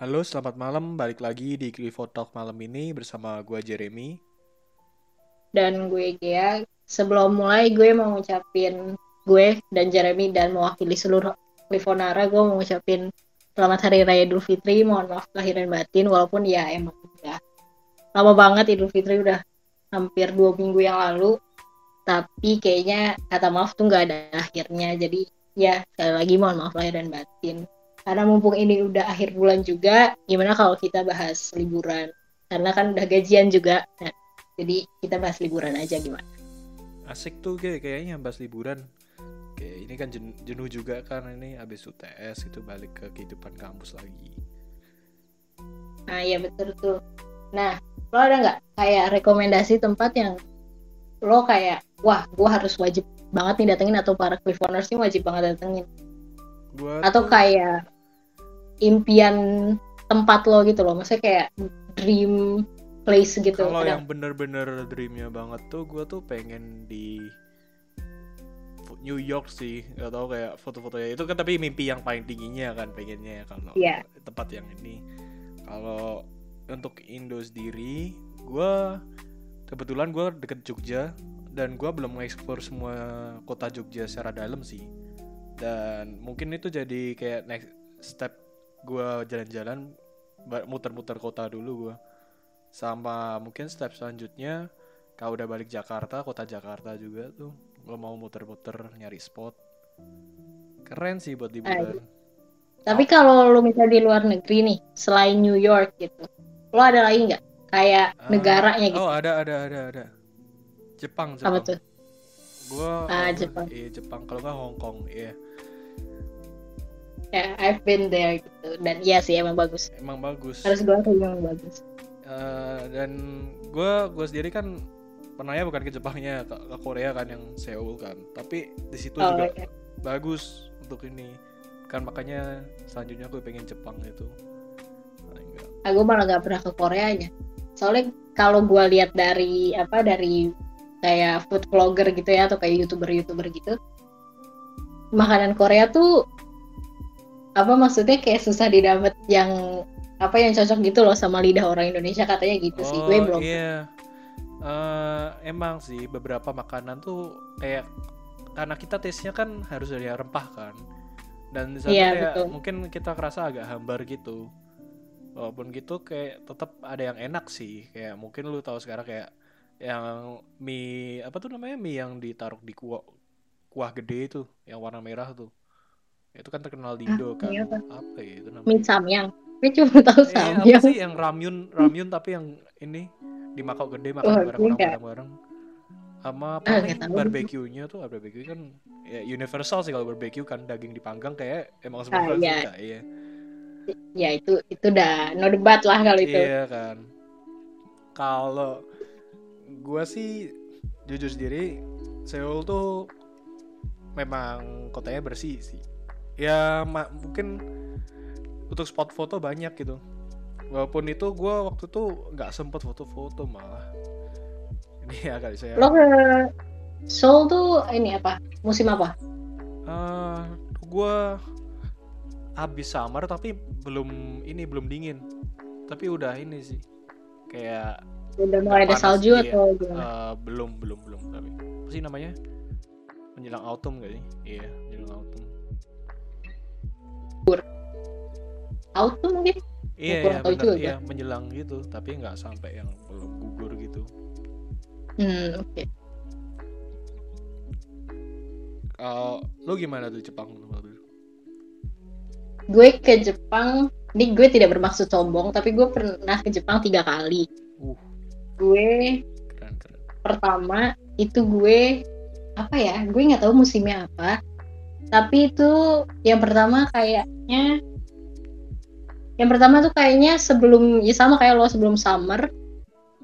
Halo, selamat malam. Balik lagi di Clifford Talk malam ini bersama gue Jeremy. Dan gue Gea. Sebelum mulai gue mau ngucapin gue dan Jeremy dan mewakili seluruh Clifonara gue mau ngucapin selamat hari raya Idul Fitri. Mohon maaf lahir dan batin walaupun ya emang udah lama banget Idul Fitri udah hampir dua minggu yang lalu. Tapi kayaknya kata maaf tuh nggak ada akhirnya. Jadi ya sekali lagi mohon maaf lahir dan batin karena mumpung ini udah akhir bulan juga gimana kalau kita bahas liburan? Karena kan udah gajian juga. Nah, jadi kita bahas liburan aja gimana? Asik tuh kayak kayaknya bahas liburan. Kayak ini kan jen- jenuh juga kan ini habis UTS itu balik ke kehidupan kampus lagi. nah iya betul tuh nah lo ada nggak kayak rekomendasi tempat yang lo kayak wah gue harus wajib banget nih datengin atau para Clifoners ini wajib banget datengin? Gua atau tuh- kayak impian tempat lo gitu loh. Maksudnya kayak dream place gitu. Kalau yang bener-bener dreamnya banget tuh gue tuh pengen di New York sih. Gak tau kayak foto-fotonya. Itu kan tapi mimpi yang paling tingginya kan pengennya ya kalau Iya. tempat yang ini. Kalau untuk Indo sendiri gue kebetulan gue deket Jogja dan gue belum mengeksplor semua kota Jogja secara dalam sih. Dan mungkin itu jadi kayak next step gue jalan-jalan muter-muter kota dulu gue sama mungkin step selanjutnya kalau udah balik Jakarta kota Jakarta juga tuh. Gue mau muter-muter nyari spot. Keren sih buat liburan. Tapi kalau lu misalnya di luar negeri nih, selain New York gitu, lo ada lagi nggak? Kayak Ah, negaranya gitu? oh ada ada ada ada. Jepang Jepang. Apa tuh? gua Ah, Jepang. iya Jepang. Kalau nggak Hong Kong iya Ya, I've been there gitu. Dan iya sih emang bagus. emang bagus Harus gue akui emang bagus. Eh, dan gua gua sendiri kan pernahnya bukan ke Jepangnya ke, ke Korea kan yang Seoul kan tapi di situ Oh, juga iya. bagus untuk ini kan makanya selanjutnya gue pengen Jepang itu nggak. Aku malah nggak pernah ke Koreanya. Soalnya kalau gue lihat dari apa dari kayak food vlogger gitu ya atau kayak youtuber-youtuber gitu, makanan Korea tuh apa maksudnya kayak susah didapat yang apa yang cocok gitu loh sama lidah orang Indonesia katanya gitu sih. Gue Oh, belum. iya Eh, emang sih beberapa makanan tuh kayak karena kita taste-nya kan harus dari rempah kan dan di sana Iya, kayak betul. mungkin kita kerasa agak hambar gitu walaupun gitu kayak tetap ada yang enak sih kayak mungkin lu tahu sekarang kayak yang mie apa tuh namanya mie yang ditaruh di kuah kuah gede itu yang warna merah tuh itu kan terkenal di Ah, Indo kan mie apa? apa ya itu namanya Mie samyang. Gue cuma tahu Eh, apa samyang. sih yang ramyun ramyun tapi yang ini di Makau gede makan Oh, bareng iya. orang bareng bareng sama Ah, paling tahu. barbeque-nya tuh barbecue kan ya universal sih kalau barbecue kan daging dipanggang kayak emang semua Ah, orang iya. suka iya Ya itu itu udah no debat lah kalau itu. iya kan kalau gua sih jujur sendiri Seoul tuh memang kotanya bersih sih ya ma- mungkin untuk spot foto banyak gitu walaupun itu gua waktu tuh nggak sempet foto-foto malah ini agak saya Lo ke Seoul tuh ini apa? Musim apa? Eh, gua habis summer tapi belum ini belum dingin tapi udah ini sih kayak Udah mulai ada salju iya. atau gimana? Eh, belum belum belum tapi apa sih namanya menjelang autumn gak sih iya menjelang autumn Autumn mungkin? iya kurang iya tahu bener juga. iya menjelang gitu tapi nggak sampai yang belum gugur gitu Hmm, oke. kalau lu gimana tuh Jepang? Gue ke Jepang, ini gue tidak bermaksud sombong, tapi gue pernah ke Jepang tiga kali. uh Gue keren keren pertama itu gue apa ya? Gue nggak tahu musimnya apa. Tapi itu yang pertama kayaknya yang pertama tuh kayaknya sebelum ya sama kayak lo sebelum summer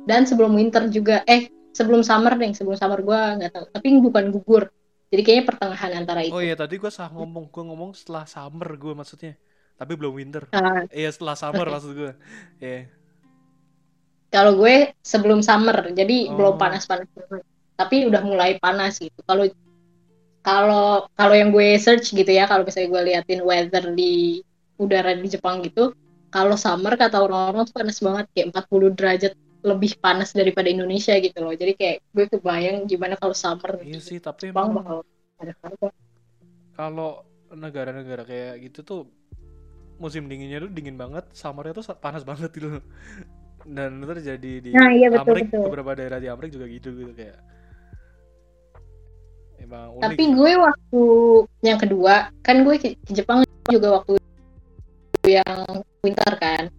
dan sebelum winter juga. Eh, sebelum summer deh, sebelum summer gue nggak tahu. Tapi bukan gugur. Jadi kayaknya pertengahan antara itu. oh iya tadi gua salah ngomong gua ngomong setelah summer gue maksudnya tapi belum winter Ah, iya setelah summer maksud gue iya kalau gue sebelum summer, jadi Oh. belum panas-panas banget. Tapi udah mulai panas gitu. Kalau kalau kalau yang gue search gitu ya, kalau misalnya gue liatin weather di udara di Jepang gitu, kalau summer kata orang-orang tuh panas banget kayak 40 derajat lebih panas daripada Indonesia gitu loh. Jadi kayak gue kebayang gimana kalau summer Iya sih, tapi Jepang emang bakal ada kalau negara-negara kayak gitu tuh musim dinginnya tuh dingin banget, summernya tuh panas banget gitu. loh. Dan itu terjadi di Nah, iya, betul, Amrik, betul. beberapa daerah di Amrik juga gitu gitu kayak. Emang unik. Tapi gue waktu yang kedua, kan gue ke Jepang juga waktu yang winter kan.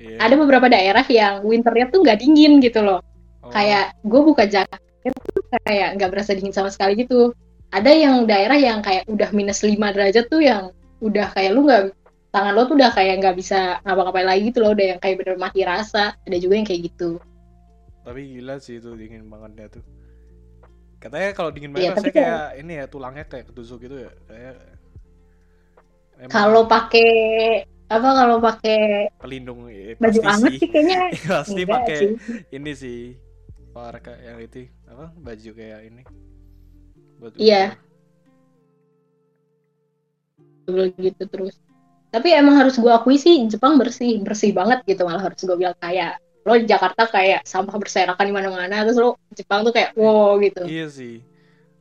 Iya. Ada beberapa daerah yang winternya tuh nggak dingin gitu loh. Oh, Kayak gue buka jaket tuh kayak nggak berasa dingin sama sekali gitu. Ada yang daerah yang kayak udah minus 5 derajat tuh yang udah kayak lu nggak tangan lo tuh udah kayak nggak bisa ngapa-ngapain lagi gitu loh, udah yang kayak bener mati rasa. Ada juga yang kayak gitu. tapi gila sih itu dingin bangetnya tuh. Katanya kalau dingin Iya, banget tapi rasanya kayak ini ya tulangnya kayak ketusuk gitu ya. Kayak Kalau pakai apa kalau pakai pelindung eh, baju pasti anget sih. sih kayaknya pasti enggak pakai ini sih warga yang itu apa baju kayak ini buat Iya. Gitu terus. Tapi emang harus gue akui sih Jepang bersih, bersih banget gitu malah harus gue bilang kayak lo di Jakarta kayak sampah berserakan di mana-mana terus lo Jepang tuh kayak wow gitu. Iya sih.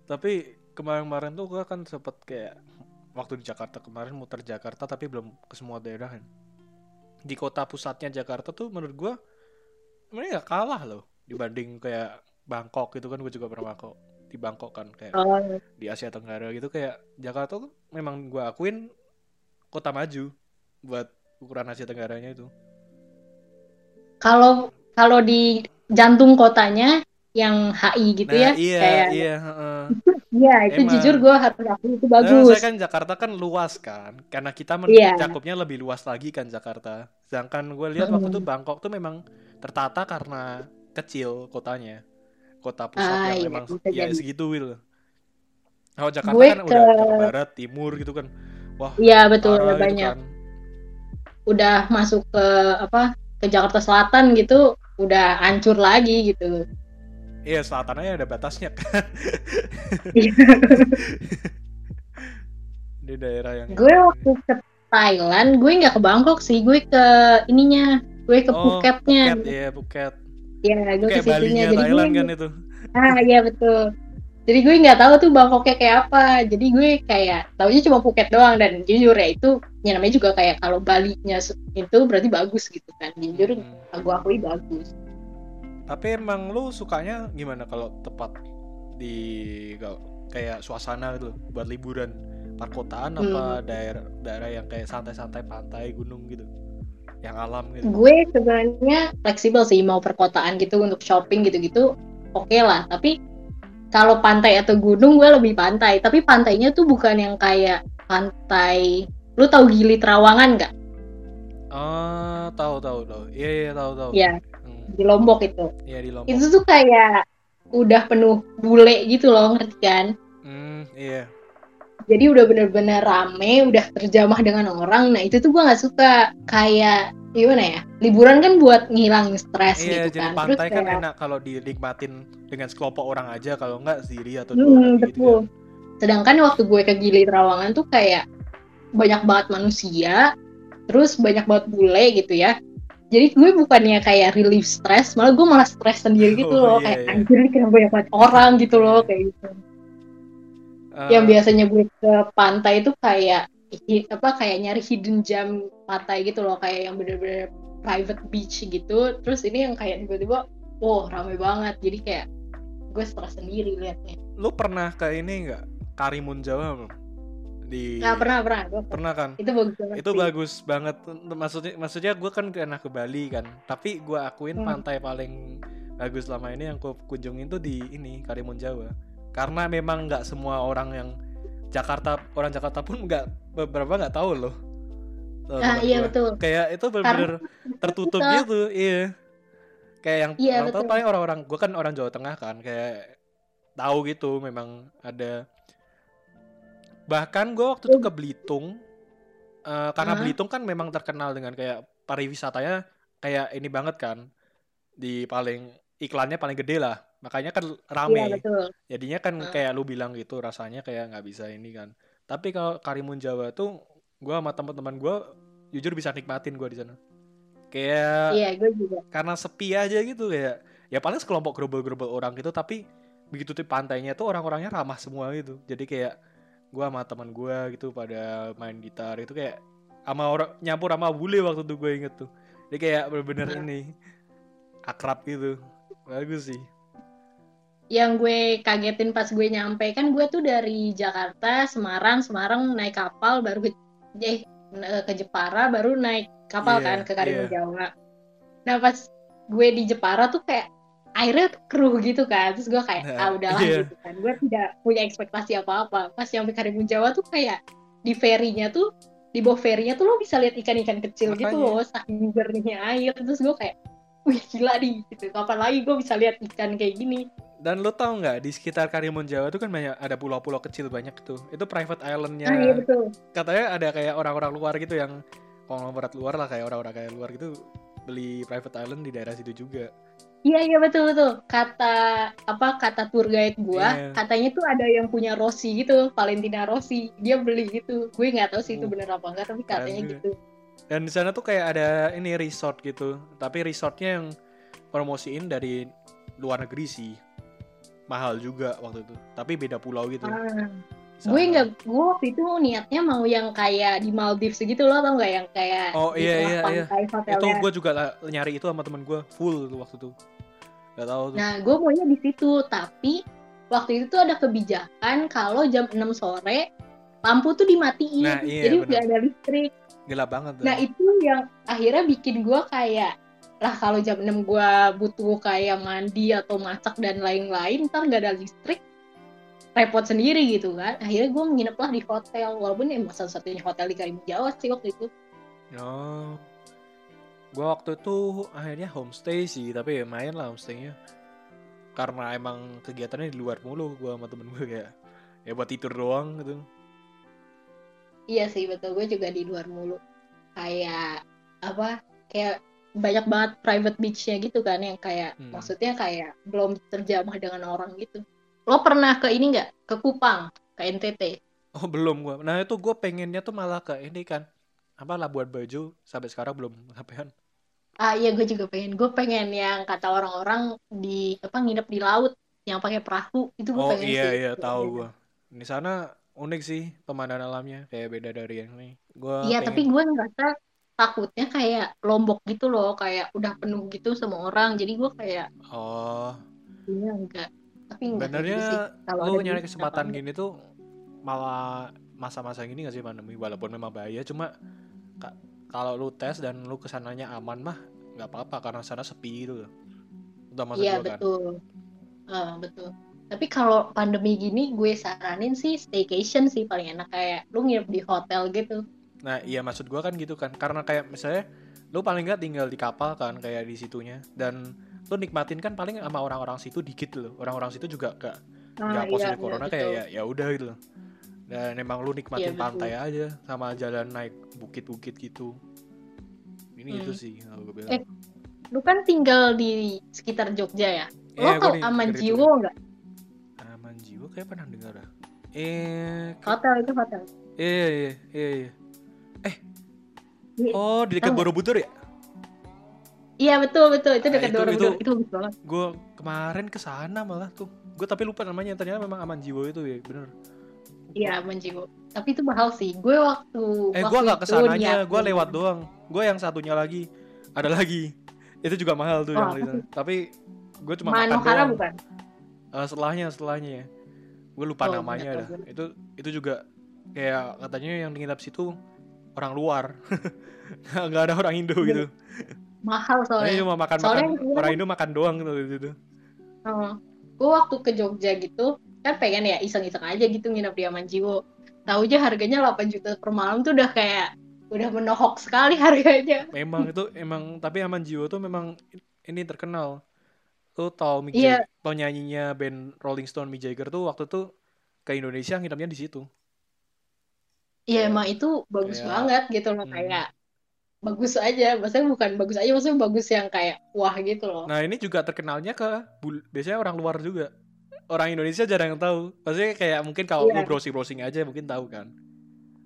Tapi kemarin-kemarin tuh gua kan sempet kayak waktu di Jakarta kemarin muter Jakarta tapi belum ke semua daerah kan. Di kota pusatnya Jakarta tuh menurut gua sebenarnya nggak kalah loh dibanding kayak Bangkok gitu kan gue juga pernah Bangkok di Bangkok kan kayak Oh, di Asia Tenggara gitu kayak Jakarta tuh memang gua akuin kota maju buat ukuran Asia Tenggaranya itu. kalau kalau di jantung kotanya yang HI gitu Nah, ya iya, kayak iya, heeh. iya itu Emang. jujur gue harus akui itu Nah, bagus. saya kan Jakarta kan luas kan, karena kita Iya. cakupnya lebih luas lagi kan Jakarta. Sedangkan gue lihat waktu itu. Bangkok tuh memang tertata karena kecil kotanya, kota pusat Ah, yang iya, memang ya jadi. segitu gitu. Kalau Jakarta Gue kan ke- udah ke barat, timur gitu kan, wah Iya betul gitu banyak. kan. Udah masuk ke apa ke Jakarta Selatan gitu udah hancur lagi gitu. Iya selatannya ada batasnya kan. Di daerah yang gue waktu ke Thailand gue nggak ke Bangkok sih gue ke ininya gue ke Oh, Phuketnya Phuket ya Phuket. ya gue ke situnya Balinya jadi Thailand gue kan itu. ah iya betul jadi gue nggak tahu tuh Bangkoknya kayak apa jadi gue kayak taunya cuma Phuket doang dan jujur ya itu ya namanya juga kayak kalau Bali-nya itu berarti bagus gitu kan jujur Hmm. gue akui bagus Tapi emang lu sukanya gimana kalau tepat di kayak suasana gitu buat liburan? Perkotaan Hmm. apa daerah daerah yang kayak santai-santai pantai gunung gitu? Yang alam gitu? Gue sebenarnya fleksibel sih mau perkotaan gitu untuk shopping gitu-gitu oke lah. Tapi kalau pantai atau gunung gue lebih pantai. Tapi pantainya tuh bukan yang kayak pantai lu tahu Gili Trawangan nggak? Ah tahu tahu tahu. Iya iya tahu tahu. Ya Hmm, di Lombok itu. Iya di Lombok. Itu tuh kayak udah penuh bule gitu loh ngerti kan? Hmm, iya. Jadi udah bener-bener rame udah terjamah dengan orang. Nah itu tuh gue nggak suka. Kayak gimana ya? Liburan kan buat ngilangin stres iya gitu jadi kan. Terus pantai kan kayak enak kalau dinikmatin dengan sekelompok orang aja. Kalau enggak sendiri atau Hmm, dua kaki gitu betul. kan Sedangkan waktu gue ke Gili Trawangan tuh kayak banyak banget manusia, terus banyak banget bule gitu ya. Jadi gue bukannya kayak relief stress, malah gue malah stres sendiri gitu Oh, loh. iya, kayak iya. anjir kenapa banyak banget orang gitu loh kayak gitu. Eh, Yang biasanya gue ke pantai itu kayak apa kayak nyari hidden gem pantai gitu loh, kayak yang bener-bener private beach gitu. Terus ini yang kayak tiba-tiba, wow rame banget. Jadi kayak gue stres sendiri liatnya. lu pernah ke ini enggak Karimun Jawa belum di Nah pernah pernah, pernah kan itu bagus banget itu sih. bagus banget maksudnya maksudnya gue kan pernah ke Bali kan tapi gue akuin Hmm. pantai paling bagus selama ini yang gue kunjungin tuh di ini Karimun Jawa karena memang nggak semua orang yang Jakarta orang Jakarta pun nggak beberapa nggak tahu loh Ah iya gua. betul. kayak itu bener-bener tertutup Kita- gitu iya kayak yang Iya, orang tahu betul. paling orang-orang gue kan orang Jawa Tengah kan kayak tahu gitu memang ada bahkan gue waktu itu ke Belitung eh, karena Hah? Belitung kan memang terkenal dengan kayak pariwisatanya kayak ini banget kan di paling iklannya paling gede lah makanya kan Iya rame betul. jadinya kan Ah. kayak lu bilang gitu rasanya kayak nggak bisa ini kan tapi kalau Karimun Jawa tuh gue sama teman-teman gue jujur bisa nikmatin gue di sana kayak Iya, gue juga. karena sepi aja gitu ya ya paling sekelompok gerobol-gerobol orang gitu tapi begitu di pantainya tuh orang-orangnya ramah semua gitu jadi kayak gua sama teman gua gitu pada main gitar itu kayak sama orang nyampur sama bule waktu itu gue inget tuh jadi kayak bener-bener Nah. ini akrab gitu bagus sih Yang gue kagetin pas gue nyampe kan gue tuh dari Jakarta, Semarang, Semarang naik kapal baru ke eh, ke Jepara baru naik kapal Iya, kan ke Karimun iya. Jawa. Nah pas gue di Jepara tuh kayak tuh keruh gitu kan. Terus gue kayak Nah, ah udahlah iya. gitu kan. Gue tidak punya ekspektasi apa-apa. Pas nyampe Karimun Jawa tuh kayak di ferinya tuh di bawah ferinya tuh lo bisa lihat ikan-ikan kecil gitu Makanya. loh saking jernihnya air. Terus gue kayak wih gila nih gitu. Kapan lagi gue bisa lihat ikan kayak gini? Dan lo tau nggak di sekitar Karimun Jawa tuh kan banyak ada pulau-pulau kecil banyak tuh. Itu private islandnya. Ah iya betul. Katanya ada kayak orang-orang luar gitu yang konglomerat luar lah kayak orang-orang kayak luar gitu beli private island di daerah situ juga Iya iya betul betul. Kata apa kata tour guide gua, Iya. katanya tuh ada yang punya Rossi gitu, Valentina Rossi. Dia beli gitu. Gue nggak tahu sih itu Oh, bener apa enggak, tapi katanya juga. gitu. dan di sana tuh kayak ada ini resort gitu tapi resortnya yang promosiin dari luar negeri sih mahal juga waktu itu tapi beda pulau gitu Ah, Sama. gue nggak, gue waktu itu niatnya mau yang kayak di Maldives gitu loh, tau nggak? Yang kayak Oh, iya, iya, iya. itu gue juga nyari itu sama temen gue full waktu itu. Gak tahu tuh. Nah, gue maunya di situ, tapi waktu itu tuh ada kebijakan kalau jam 6 sore lampu tuh dimatiin, Nah, iya, jadi nggak ada listrik. gelap banget tuh. Nah itu yang akhirnya bikin gue kayak lah kalau jam 6 gue butuh kayak mandi atau masak dan lain-lain ntar gak ada listrik repot sendiri gitu kan akhirnya gue nginep lah di hotel walaupun emang satu-satunya hotel di Karimun Jawa sih waktu itu Oh. Gua waktu itu akhirnya homestay sih, tapi ya main lah homestaynya. Karena emang kegiatannya di luar mulu gua sama temen gue kayak ya buat tidur doang gitu. iya sih betul gue juga di luar mulu kayak apa kayak banyak banget private beachnya gitu kan yang kayak Hmm. maksudnya kayak belum terjamah dengan orang gitu lo pernah ke ini nggak ke Kupang ke NTT Oh, belum gua. Nah, itu gua pengennya tuh malah ke ini kan. Apa Labuan Bajo sampai sekarang belum sampean. Ah iya gue juga pengen. Gue pengen yang kata orang-orang di apa nginep di laut yang pakai perahu itu gue Oh, pengen iya sih. iya tahu gua. Di sana unik sih pemandangan alamnya, kayak beda dari yang ini. Gua Iya tapi pengen gue ngerasa takutnya kayak lombok gitu loh kayak udah penuh gitu sama orang jadi gue kayak Oh, iya enggak tapi kayak gitu lu nyari kesempatan gini tuh malah masa-masa gini gak sih pandemi walaupun memang bahaya cuma ka- kalau lu tes dan lu ke sananya aman mah nggak apa-apa karena sana sepi gitu loh. Udah enggak? maksud Iya kan. betul. Ah, betul. Tapi kalau pandemi gini gue saranin sih staycation sih paling enak kayak lu nginep di hotel gitu. Nah, iya maksud gua kan gitu kan. Karena kayak misalnya lu paling nggak tinggal di kapal kan kayak di situnya dan lu nikmatin kan paling sama orang-orang situ dikit loh. Orang-orang situ juga gak nggak Ah, positif iya, corona iya, kayak betul. ya ya udah gitu loh. Dan emang lu nikmatin Iya, betul. pantai aja sama jalan naik bukit-bukit gitu. Ini Hmm. itu sih kalau gue bilang. Eh, Lu kan tinggal di sekitar Jogja ya? Lo Eh, tau Aman Jiwo nggak? Aman Jiwo kayak pernah dengar dah. Eh, ke- Hotel itu hotel. iya iya iya iya. Iya. Oh, di dekat? Borobudur ya? Iya betul betul itu Ah, dekat itu- Borobudur itu- itu bagus banget. Gue kemarin ke sana malah tuh. Gue tapi lupa namanya. Ternyata memang Aman Jiwo itu ya, bener. Iya Aman Jiwo. Tapi itu mahal sih. Gue waktu Eh, gue nggak itu ke sananya, gue lewat doang. Gue yang satunya lagi, ada lagi. Itu juga mahal tuh Oh, yang. Tapi gue cuma makan Manohara doang. bukan? Eh, setelahnya, setelahnya ya. Gue lupa Oh, namanya dah. Itu itu juga kayak katanya yang nginap situ orang luar. nggak ada orang Indo Iya, gitu. Mahal Soalnya cuma makan Soalnya makan orang Indo makan doang gitu di situ. Oh. Gue waktu ke Jogja gitu kan pengen ya iseng-iseng aja gitu nginep di Aman Jiwo. Tahu aja harganya 8 juta per malam tuh udah kayak udah menohok sekali harganya. Memang itu emang tapi Aman Jiwo tuh memang ini terkenal. Lu tau Mick Iya. Jagger, tau nyanyinya band Rolling Stone Mick Jagger tuh waktu tuh ke Indonesia nginapnya di situ. Iya Kayak- emang itu bagus kayak- banget gitu loh Hmm. kayak bagus aja. Maksudnya bukan bagus aja, maksudnya bagus yang kayak wah gitu loh. Nah ini juga terkenalnya ke biasanya orang luar juga. Orang Indonesia jarang yang tahu. Maksudnya kayak mungkin kalau Iya. lu browsing-browsing aja mungkin tahu kan.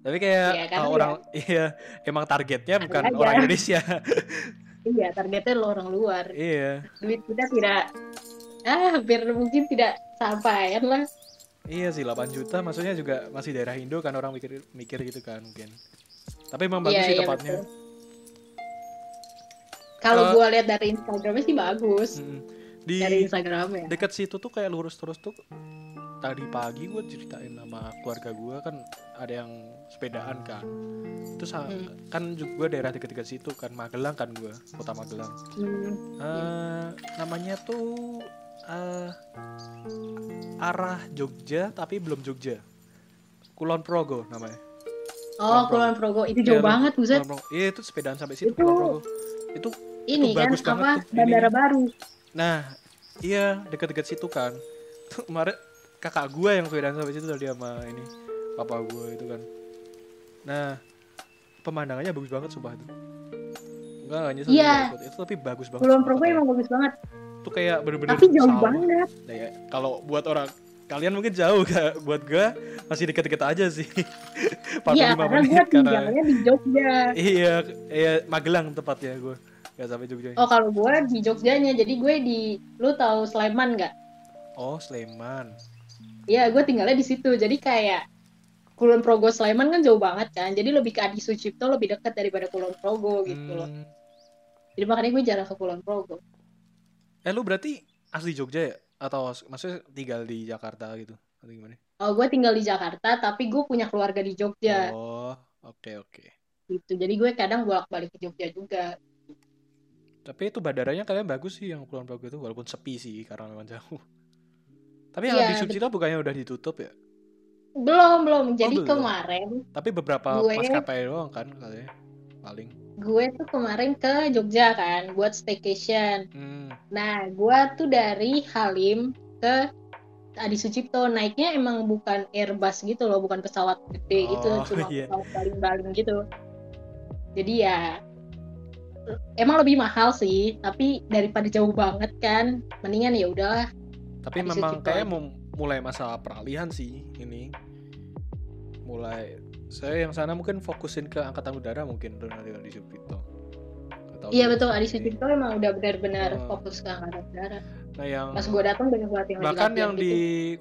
Tapi kayak Iya, karena kalau orang iya emang targetnya bukan aja. orang Indonesia. iya targetnya lo orang luar iya duit kita tidak ah hampir mungkin tidak sampai lah iya sih 8 juta maksudnya juga masih daerah Indo kan orang mikir mikir gitu kan mungkin tapi emang bagus Iya, sih iya, tempatnya betul. Kalau Eh, gua lihat dari Instagramnya sih bagus. Di dari Instagramnya dekat situ tuh kayak lurus terus tuh tadi pagi gue ceritain sama keluarga gue kan ada yang sepedaan kan. Terus Hmm. kan juga gue daerah dekat-dekat situ kan Magelang kan gue kota Magelang. Hmm. Eh, namanya tuh eh, arah Jogja tapi belum Jogja. Kulon Progo namanya. Oh Kulon Kulon Progo. Itu jauh Iya, banget buset. Iya itu sepedaan sampai situ Itu- Kulon Progo itu ini kan bagus banget apa tuh bandara baru Nah, iya dekat-dekat situ kan. Tuh kemarin kakak gue yang sepedaan sampai situ tadi sama ini papa gue itu kan. Nah, pemandangannya bagus banget sumpah itu. Enggak enggak nyesel juga ikut. Itu tapi bagus banget. Sumpah Progo emang bagus banget Itu kayak bener-bener tapi jauh sawah. banget Nah, ya, kalau buat orang kalian mungkin jauh gak? buat gue masih deket-deket aja sih 45 iya karena menit gua tinggalnya di Jogja iya iya Magelang tepatnya gue gak sampai Jogja oh kalau gua di Jogjanya jadi gue di lu tahu Sleman nggak oh Sleman Iya, gue tinggalnya di situ. Jadi kayak Kulon Progo Sleman kan jauh banget kan. Jadi lebih ke Adi Sucipto lebih dekat daripada Kulon Progo gitu loh. Hmm. Jadi makanya gue jarang ke Kulon Progo. Eh lu berarti asli Jogja ya? Atau maksudnya tinggal di Jakarta gitu? Atau gimana? Oh, gue tinggal di Jakarta, tapi gue punya keluarga di Jogja Oh, oke oke. gitu. Jadi gue kadang bolak-balik ke Jogja juga. Tapi itu bandaranya kalian bagus sih yang Kulon Progo itu walaupun sepi sih karena memang jauh. Tapi yang Iya, di Sucipto bukannya udah ditutup ya? Belum, belum. Jadi belum. kemarin Tapi beberapa Gue- maskapai doang kan katanya paling. gue tuh kemarin ke Jogja kan buat staycation. Hmm. Nah, gue tuh dari Halim ke Adi Sucipto naiknya emang bukan Airbus gitu loh, bukan pesawat gede gitu, Oh, cuma iya. pesawat baling-baling gitu. Jadi ya emang lebih mahal sih, tapi daripada jauh banget kan, mendingan ya udahlah. Tapi Adi memang Sucipto kayak mulai masa peralihan sih ini. Mulai saya yang sana mungkin fokusin ke angkatan udara mungkin tuh nanti di Sucipto. Iya betul. Adi Sucipto emang udah benar-benar Oh. fokus ke angkatan darat. Nah yang Pas gue datang banyak banget yang lagi bahkan latihan yang gitu. di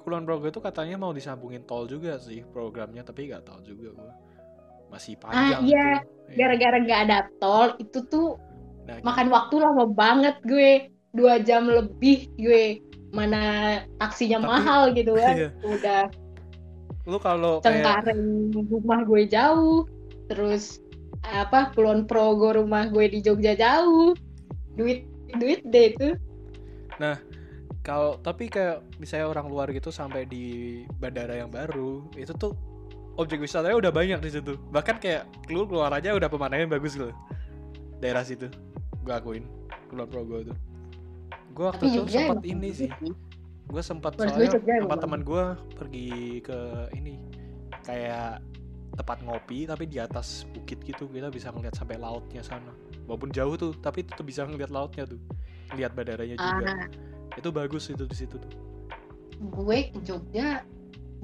Kulon Progo itu katanya mau disambungin tol juga sih programnya tapi nggak tahu juga gua masih panjang iya. itu. Iya. gara-gara nggak ada tol itu tuh Nah, makan waktu lama banget gue dua jam lebih gue mana taksinya Tapi- mahal gitu kan Iya. udah lu kalau kayak Cengkareng rumah gue jauh terus apa Kulon Progo rumah gue di Jogja jauh duit duit deh itu kalau tapi kayak misalnya orang luar gitu sampai di bandara yang baru itu tuh objek wisatanya udah banyak di situ. Bahkan kayak lu keluar aja udah pemandangan bagus loh. Daerah situ. Gua akuin Kulon Progo itu gua waktu itu Jogja sempat ini sih. gue sempat gue soalnya tempat teman gue pergi ke ini kayak tempat ngopi tapi di atas bukit gitu. Kita bisa ngeliat sampai lautnya sana. Walaupun jauh tuh tapi tetap bisa ngeliat lautnya tuh ngeliat bandaranya juga. Ah. Itu bagus itu di situ tuh. Gue ke Jogja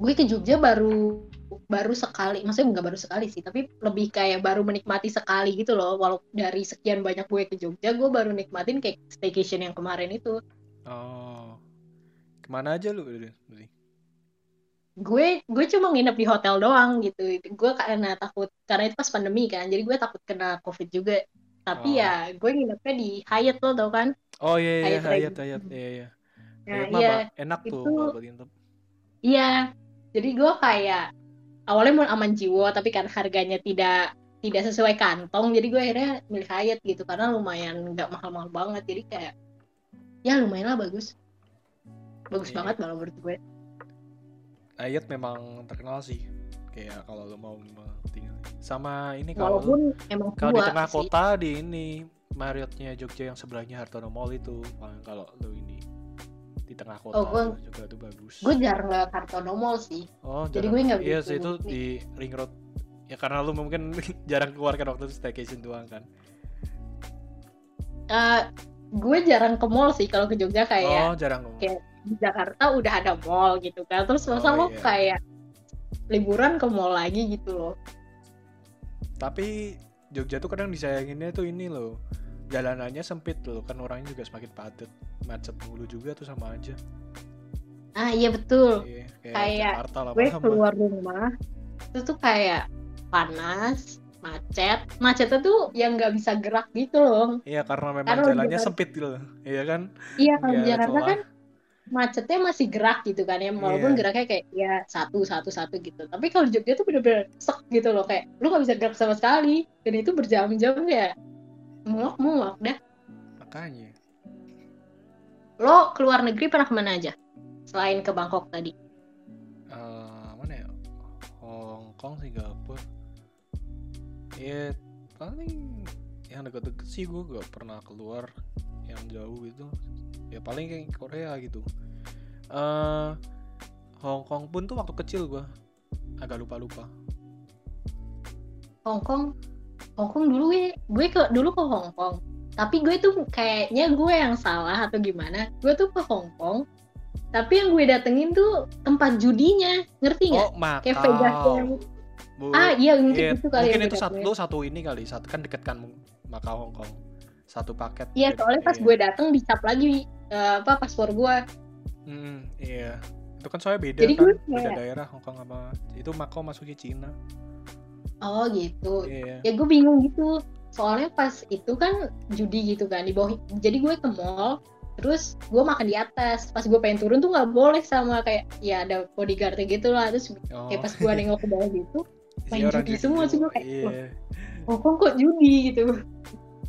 gue ke Jogja baru baru sekali maksudnya nggak baru sekali sih tapi lebih kayak baru menikmati sekali gitu loh. Walau dari sekian banyak gue ke Jogja gue baru nikmatin kayak staycation yang kemarin itu. Oh. Ke mana aja lu gue gue cuma nginep di hotel doang gitu. Gue karena takut karena itu pas pandemi kan jadi gue takut kena covid juga tapi Oh. ya gue nginepnya di Hyatt lo tau kan oh iya iya Hyatt hayat Regency. hayat iya iya nah Hayat iya enak tuh itu- kalau buat nginep. iya jadi gue kayak awalnya mau aman jiwa tapi kan harganya tidak tidak sesuai kantong jadi gue akhirnya milih Hyatt gitu karena lumayan nggak mahal-mahal banget jadi kayak ya lumayan lah bagus bagus Iya. banget malah menurut gue Hayat memang terkenal sih kayak kalau lu mau tinggal sama ini kalau walaupun emang Kalau di tengah sih. kota di ini Marriottnya Jogja yang sebelahnya Hartono Mall itu kalau lu ini di tengah kota Oh, gua- tuh juga tuh bagus. gue jarang lewat Hartono Mall sih oh, jadi gue nggak Iya sih itu di ring road. Ya karena lu mungkin jarang keluar kan waktu itu staycation doang kan. Eh, gue jarang ke mall sih kalau ke Jogja kayak oh, jarang. kayak- di Jakarta udah ada mall gitu kan terus masa Oh, lo iya. kayak liburan ke mall lagi gitu loh. Tapi Jogja tuh kadang disayanginnya tuh ini loh. jalanannya sempit tuh kan orangnya juga semakin padat. Macet mulu juga tuh sama aja. Ah iya betul. Iya, kayak, Kayak Jakarta gue lama-lama keluar rumah itu tuh kayak panas macet. Macetnya tuh yang nggak bisa gerak gitu loh. Iya karena memang Karena jalannya Jakarta- sempit gitu iya kan? Iya kalau Jakarta kan macetnya masih gerak gitu kan ya. Walaupun Iya. geraknya kayak ya satu satu satu gitu. Tapi kalau Jogja tuh bener-bener sek gitu loh. Kayak lu nggak bisa gerak sama sekali. Dan itu berjam-jam ya. Muak muak dah. Makanya. Lo keluar negeri pernah ke mana aja? Selain ke Bangkok tadi. Eh mana ya? Hong Kong Singapura. Ya paling yang deket-deket sih gue gak pernah keluar yang jauh gitu ya paling kayak Korea gitu. Eh Hong Kong pun tuh waktu kecil gue agak lupa-lupa. Hong Kong? Hong Kong dulu gue gue ke dulu ke Hong Kong. Tapi gue tuh kayaknya gue yang salah atau gimana? Gue tuh ke Hong Kong. Tapi yang gue datengin tuh tempat judinya. Ngerti nggak? Oh kayak Vegas yang Bu- ah iya mungkin Iya, itu kali mungkin yang itu gue satu datengin. satu ini kali satu kan deket kan Macau Hong Kong. Satu paket. Iya soalnya pas iya. gue dateng dicap lagi eh, apa paspor gue Hmm, iya. Itu kan soalnya beda Jadi kan, gue beda kayak- daerah Hong Kong sama itu Macau masuknya Cina. oh gitu Iya. ya gue bingung gitu soalnya pas itu kan judi gitu kan di bawah jadi gue ke mall terus gue makan di atas pas gue pengen turun tuh nggak boleh sama kayak ya ada bodyguardnya gitu lah terus Oh, kayak pas gue nengok ke bawah gitu main judi semua sih, gue kayak, Iya. Hongkong kok judi gitu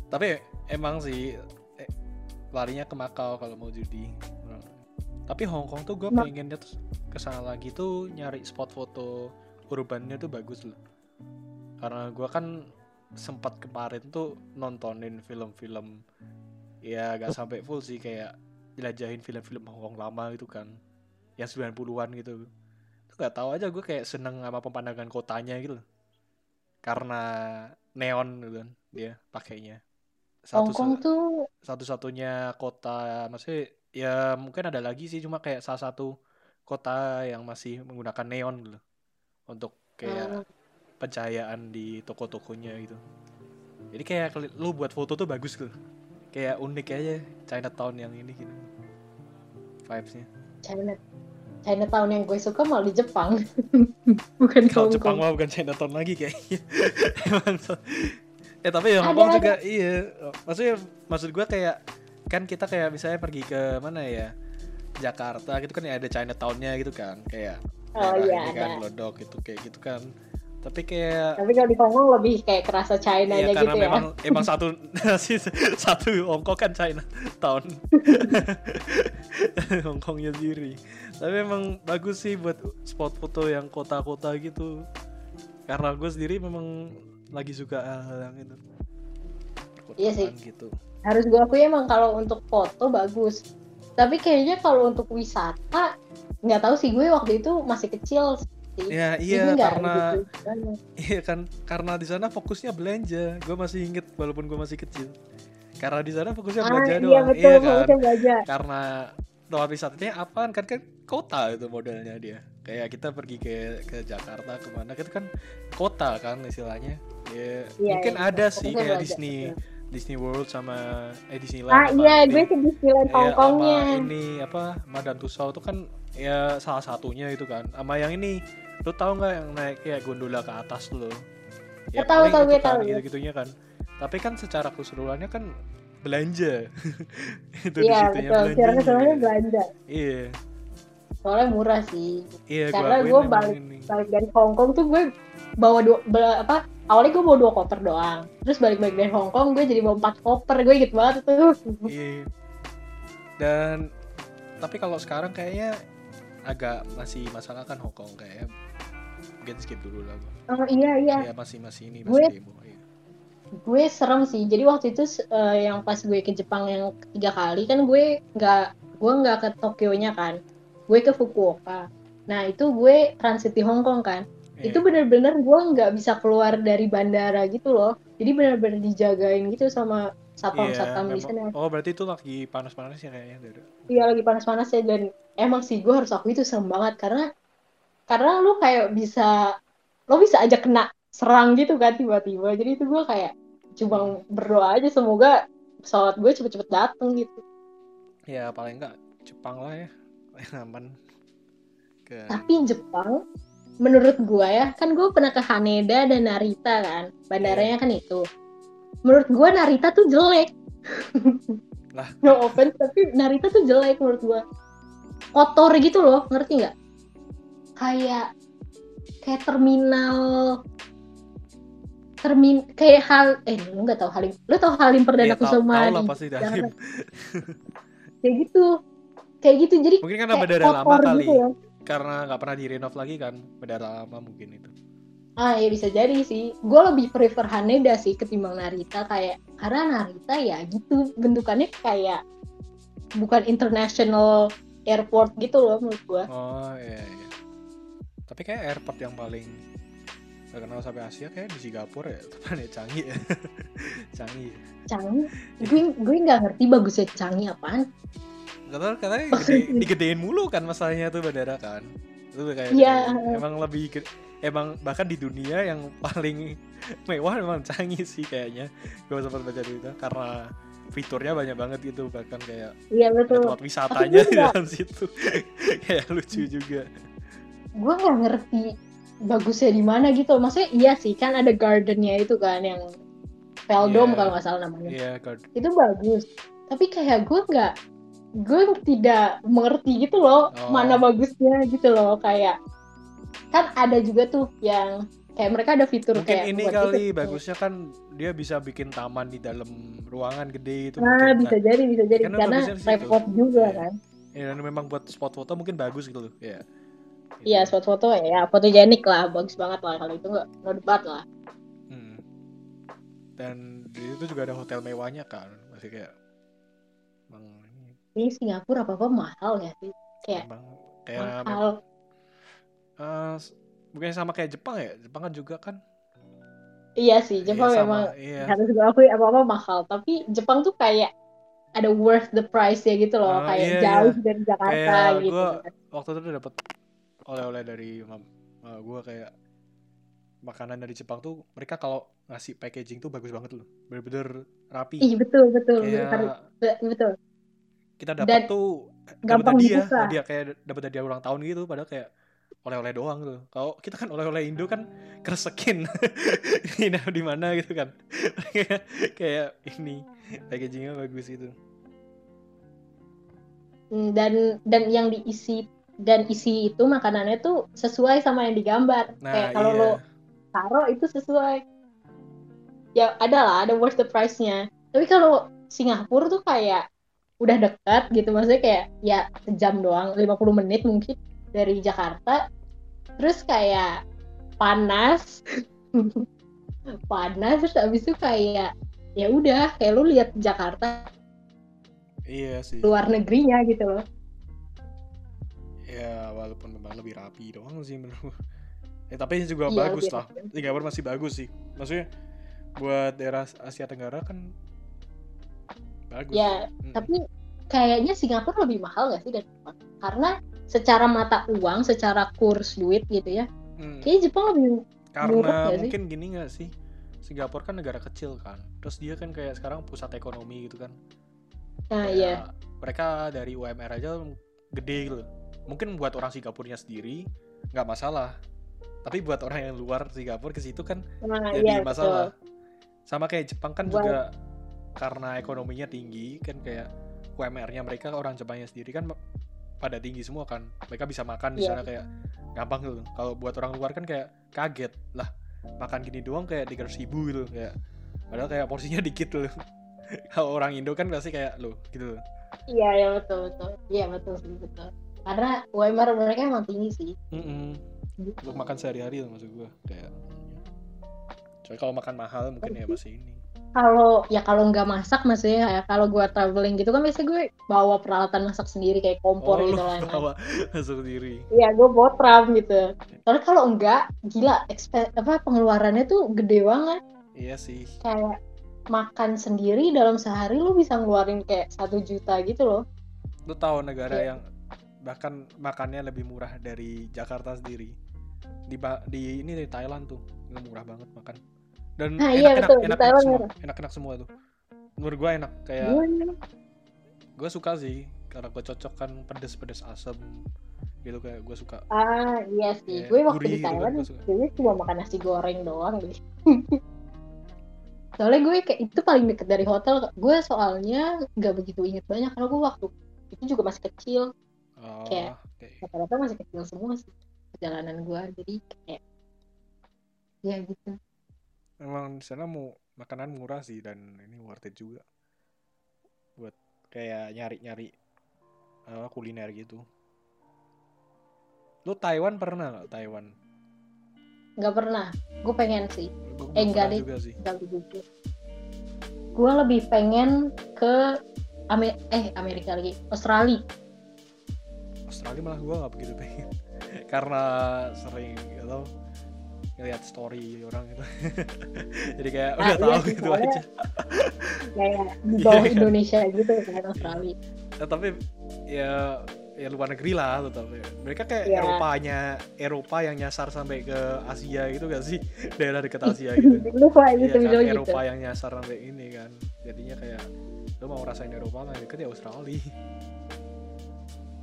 Tapi emang sih larinya ke Macau kalau mau judi. Hmm. Tapi Hong Kong tuh gue Ma- pengennya tuh ke sana lagi tuh nyari spot foto urbannya tuh bagus loh. Karena gue kan sempat kemarin tuh nontonin film-film ya gak sampai full sih kayak jelajahin film-film Hong Kong lama gitu kan yang 90-an gitu tuh gak tahu aja gue kayak seneng sama pemandangan kotanya gitu loh. karena neon gitu kan dia pakainya satu Hongkong tuh satu-satunya kota maksudnya ya mungkin ada lagi sih cuma kayak salah satu kota yang masih menggunakan neon gitu loh. Untuk kayak eh, pencahayaan di toko-tokonya gitu. Jadi kayak lu buat foto tuh bagus gitu. Kayak unik aja Chinatown yang ini gitu. Vibesnya. China Chinatown yang gue suka malah di Jepang. Bukan kalau Jepang mah bukan Chinatown lagi kayaknya. Emang so- eh tapi ya Ada, Hongkong ada. juga iya maksudnya maksud gua kayak kan kita kayak misalnya pergi ke mana ya Jakarta gitu kan ya ada Chinatown-nya gitu kan kayak oh iya ini kan ada Glodok gitu kayak gitu kan tapi kayak tapi kalau di Hongkong lebih kayak kerasa China Iya gitu memang ya emang satu sih satu Hongkong kan China tahun Hongkongnya sendiri. Tapi emang bagus sih buat spot foto yang kota-kota gitu. Karena gue sendiri memang lagi suka hal yang itu. Iya sih. Gitu. harus gue akui emang kalau untuk foto bagus tapi kayaknya kalau untuk wisata nggak tahu sih gue waktu itu masih kecil sih Ya iya karena gitu. iya kan karena di sana fokusnya belanja. Gue masih inget walaupun gue masih kecil. Karena di sana fokusnya ah belanja iya doang. betul iya kan. belajar karena tempat wisatanya apaan kan kan kota itu modelnya dia. Kayak kita pergi ke ke Jakarta ke mana itu kan kota kan istilahnya. Ya Iya, mungkin iya, ada betul. sih kayak Disney. Disney World sama eh Disneyland ah iya gue ke Disneyland ya, Hongkongnya sama ini apa Madame Tussauds itu kan ya salah satunya itu kan. Sama yang ini lu tahu nggak yang naik kayak gondola ke atas tuh? Ya, tahu, tahu, gue kan, tahu. gitu-gitunya kan. Tapi kan secara keseluruhannya kan belanja. Itu iya di situnya betul. secara belanjanya. keseluruhannya belanja. Iya, soalnya murah sih iya Karena emang balik- ini. balik dari Hongkong tuh gue bawa dua be- apa awalnya gue bawa dua koper doang terus balik-balik dari Hongkong gue jadi bawa empat koper gue inget banget tuh Iya. Dan tapi kalau sekarang kayaknya agak masih masalah kan Hongkong kayak mungkin skip dulu lah gua. oh iya iya Ya masih masih ini Gue- masih demo. Iya. gue serem sih jadi waktu itu eh, yang pas gue ke Jepang yang tiga kali kan gue nggak gue nggak ke Tokyo nya kan gue ke Fukuoka. Nah itu gue transit di Hong Kong kan. Iya. itu bener-bener gue nggak bisa keluar dari bandara gitu loh. Jadi bener-bener dijagain gitu sama satpam Iya, satpam di memang- sana. Oh berarti itu lagi panas-panasnya kayaknya Dada. iya lagi panas-panas ya dan emang sih gue harus akui itu serem banget. Karena karena lu kayak bisa lo bisa aja kena serang gitu kan tiba-tiba. Jadi itu gue kayak cuma berdoa aja semoga pesawat gue cepet-cepet dateng gitu. Ya paling enggak Jepang lah ya aman. Ke tapi Jepang menurut gue ya kan gue pernah ke Haneda dan Narita kan. Bandaranya kan itu. Menurut gue Narita tuh jelek. Lah. no offense tapi Narita tuh jelek menurut gue kotor gitu loh ngerti nggak? Kayak kayak terminal termin kayak hal eh lu nggak tahu halim lu tahu halim perdana tahu- kusuma tahu lah pasti Jakarta? Dalim. kayak gitu kayak gitu jadi mungkin karena bandara lama kotor kali gitu ya. karena nggak pernah direnov lagi kan bandara lama mungkin itu Ah ya bisa jadi sih. Gue lebih prefer Haneda sih ketimbang Narita kayak karena Narita ya gitu bentukannya kayak bukan international airport gitu loh menurut gue. oh iya iya tapi kayak airport yang paling terkenal sampai Asia kayak di Singapura ya tempatnya canggih ya canggih Canggih. Gue gue nggak ngerti bagusnya Canggih apaan. Kata katanya digedein mulu kan masalahnya tuh bandara kan itu kayak Iya. emang lebih emang bahkan di dunia yang paling mewah emang canggih sih kayaknya gue sempat baca itu karena fiturnya banyak banget gitu bahkan kayak Iya betul. tempat wisatanya di dalam situ kayak lucu juga Gue nggak ngerti bagusnya di mana gitu. Maksudnya iya sih kan ada gardennya itu kan yang Veldom Iya. kalau nggak salah namanya. iya guard Itu bagus. Tapi kayak gue nggak gue tidak mengerti gitu loh Oh. mana bagusnya gitu loh kayak kan ada juga tuh yang kayak mereka ada fitur mungkin kayak ini kali itu. bagusnya kan dia bisa bikin taman di dalam ruangan gede itu Nah, mungkin. bisa jadi bisa jadi karena karena repot juga Iya. kan. ya, dan memang buat spot foto mungkin bagus gitu loh ya Iya, spot foto ya fotogenik lah, bagus banget lah kalau itu nggak no debat lah. Hmm. Dan di situ juga ada hotel mewahnya kan, masih kayak emang ini Singapura apa apa mahal ya sih, kayak kayak mahal. eh, s- bukannya sama kayak Jepang ya? Jepang kan juga kan? Iya sih, Jepang Iya, sama, memang iya. harus gue akui apa apa mahal, tapi Jepang tuh kayak ada worth the price ya gitu loh, Ah, kayak iya, jauh iya. dari Jakarta Kayak gitu. gua- kan. Waktu itu dapat oleh-oleh dari mam, eh, gua kayak makanan dari Jepang tuh mereka kalau ngasih packaging tuh bagus banget loh, bener-bener rapi. Ih betul betul Kayak betul, Be- betul. Kita Dan dapat tuh dapat gampang hadiah, dibuka. hadiah kayak dapat hadiah ulang tahun gitu, padahal kayak oleh-oleh doang tuh. Kalau kita kan oleh-oleh Indo kan kresekin, ini di mana gitu kan, kayak kayak ini packagingnya bagus itu. Hmm, Dan dan yang diisi dan isi itu makanannya tuh sesuai sama yang digambar. Nah kayak kalau iya, lo taruh itu sesuai ya ada lah ada worth the price-nya tapi kalau Singapura tuh kayak udah dekat gitu maksudnya kayak ya sejam doang 50 menit mungkin dari Jakarta terus kayak panas panas terus abis itu kayak ya udah kayak lu lihat Jakarta iya sih. luar negerinya gitu loh Ya walaupun memang lebih rapi doang sih menurut. Ya tapi ini juga Iya, bagus lah. Singapura masih bagus sih. Maksudnya buat daerah Asia Tenggara kan bagus. ya Mm. tapi kayaknya Singapura lebih mahal gak sih dari Jepang karena secara mata uang secara kurs duit gitu ya Mm. kayaknya Jepang lebih murah Karena nggak sih? mungkin gini gak sih? Singapura kan negara kecil kan. Terus dia kan kayak sekarang pusat ekonomi gitu kan. nah Kayak iya Mereka dari UMR aja gede gitu. Mungkin buat orang Singapurnya sendiri nggak masalah. Tapi buat orang yang luar Singapura ke situ kan nah jadi iya masalah. Sama kayak Jepang kan Buat- juga karena ekonominya tinggi kan kayak UMR-nya mereka orang Jepangnya sendiri kan pada tinggi semua kan. Mereka bisa makan di Iya. sana kayak gampang gitu. Kalau buat orang luar kan kayak kaget lah makan gini doang kayak tiga ribu gitu kayak padahal kayak porsinya dikit loh. Kalau orang Indo kan pasti kayak lo gitu. loh. iya iya betul betul iya betul sih betul karena UMR mereka emang tinggi sih Mm-mm. Untuk makan sehari-hari loh maksud gua kayak. Coy kalau makan mahal mungkin ya masih ini. Kalau ya kalau nggak masak maksudnya ya kalau gua traveling gitu kan biasanya gue bawa peralatan masak sendiri kayak kompor oh, gitu lah bawa masuk sendiri. Iya, gue bawa tram gitu. Soalnya kalau enggak, gila, apa pengeluarannya tuh gede banget. Iya sih. Kayak makan sendiri dalam sehari lu bisa ngeluarin kayak satu juta gitu loh. Lu tahu negara Iya. yang bahkan makannya lebih murah dari Jakarta sendiri. Di di ini di Thailand tuh, murah banget makan. Dan Nah, iya, enak-enak betul. Di enak-enak Thailand semua. murah. Enak-enak semua tuh. menurut gue enak kayak Gue gue suka sih karena gue cocok kan pedes-pedes asam gitu kayak gue suka ah iya sih. Gue waktu gurih di gitu kan, Thailand gua suka. gue cuma makan nasi goreng doang deh. soalnya gue kayak itu paling deket dari hotel. Gue soalnya nggak begitu inget banyak karena gue waktu itu juga masih kecil. oh, Kayak- oke. Rata-rata masih kecil semua sih perjalanan gue. Jadi kayak ya gitu. Emang di sana mau makanan murah sih dan ini worth it juga buat kayak nyari-nyari apa, kuliner gitu lu Taiwan pernah nggak Taiwan Nggak pernah. Gue pengen sih. Gua Eh, enggak deh. Gue lebih pengen ke Amer eh Amerika lagi Australia. Australia malah gue nggak begitu pengen karena sering gitu ngeliat story orang gitu jadi kayak Ah, udah iya tahu gitu aja. kayak di bawah Iya kan? Indonesia gitu kan Australia. Ya, tapi ya ya luar negeri lah tetap mereka kayak Iya. Eropanya Eropa yang nyasar sampai ke Asia gitu gak sih? Daerah dekat Asia gitu. Lupa Iya gitu kan, gitu. Eropa yang nyasar sampai ini kan. Jadinya kayak lo mau ngerasain Eropa lah deket ya Australia.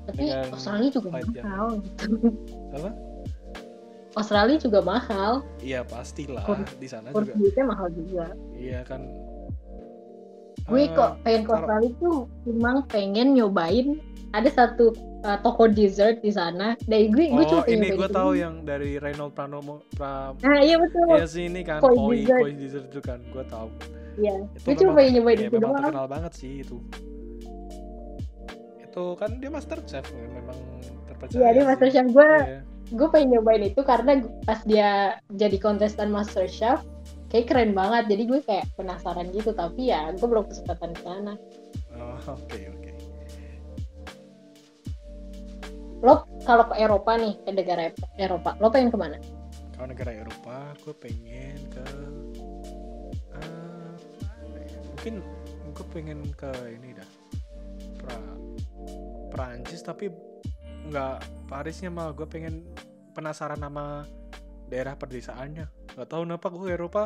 Tapi dengan Australia juga mahal gitu. apa Australia juga mahal. iya pastilah Kur- di sana Kurs juga duitnya mahal juga. iya kan Gue Eh, kok pengen ke Australia tuh memang pengen nyobain ada satu uh, toko dessert di sana. Dari gue gue cuma oh ini gue tahu yang dari Reynold Pranomo pra Nah iya betul. Iya sih ini kan Koi koi dessert. koi dessert itu kan gue tahu Iya. Gue cuma pengen nyobain ya, itu doang. terkenal banget sih itu itu kan dia master chef memang terpercaya Iya dia. Master Chef gue Iya. Gue pengen nyobain itu karena pas dia jadi kontestan Master Chef kayak keren banget. Jadi gue kayak penasaran gitu tapi ya gue belum kesempatan ke sana. Oh oke oke. Lo kalau ke Eropa nih ke negara Eropa lo pengen ke mana? Kalau negara Eropa gue pengen ke ya? mungkin gue pengen ke ini dah. Pra Perancis tapi nggak Parisnya malah gue pengen penasaran sama daerah perdesaannya. Nggak tahu kenapa gue ke Eropa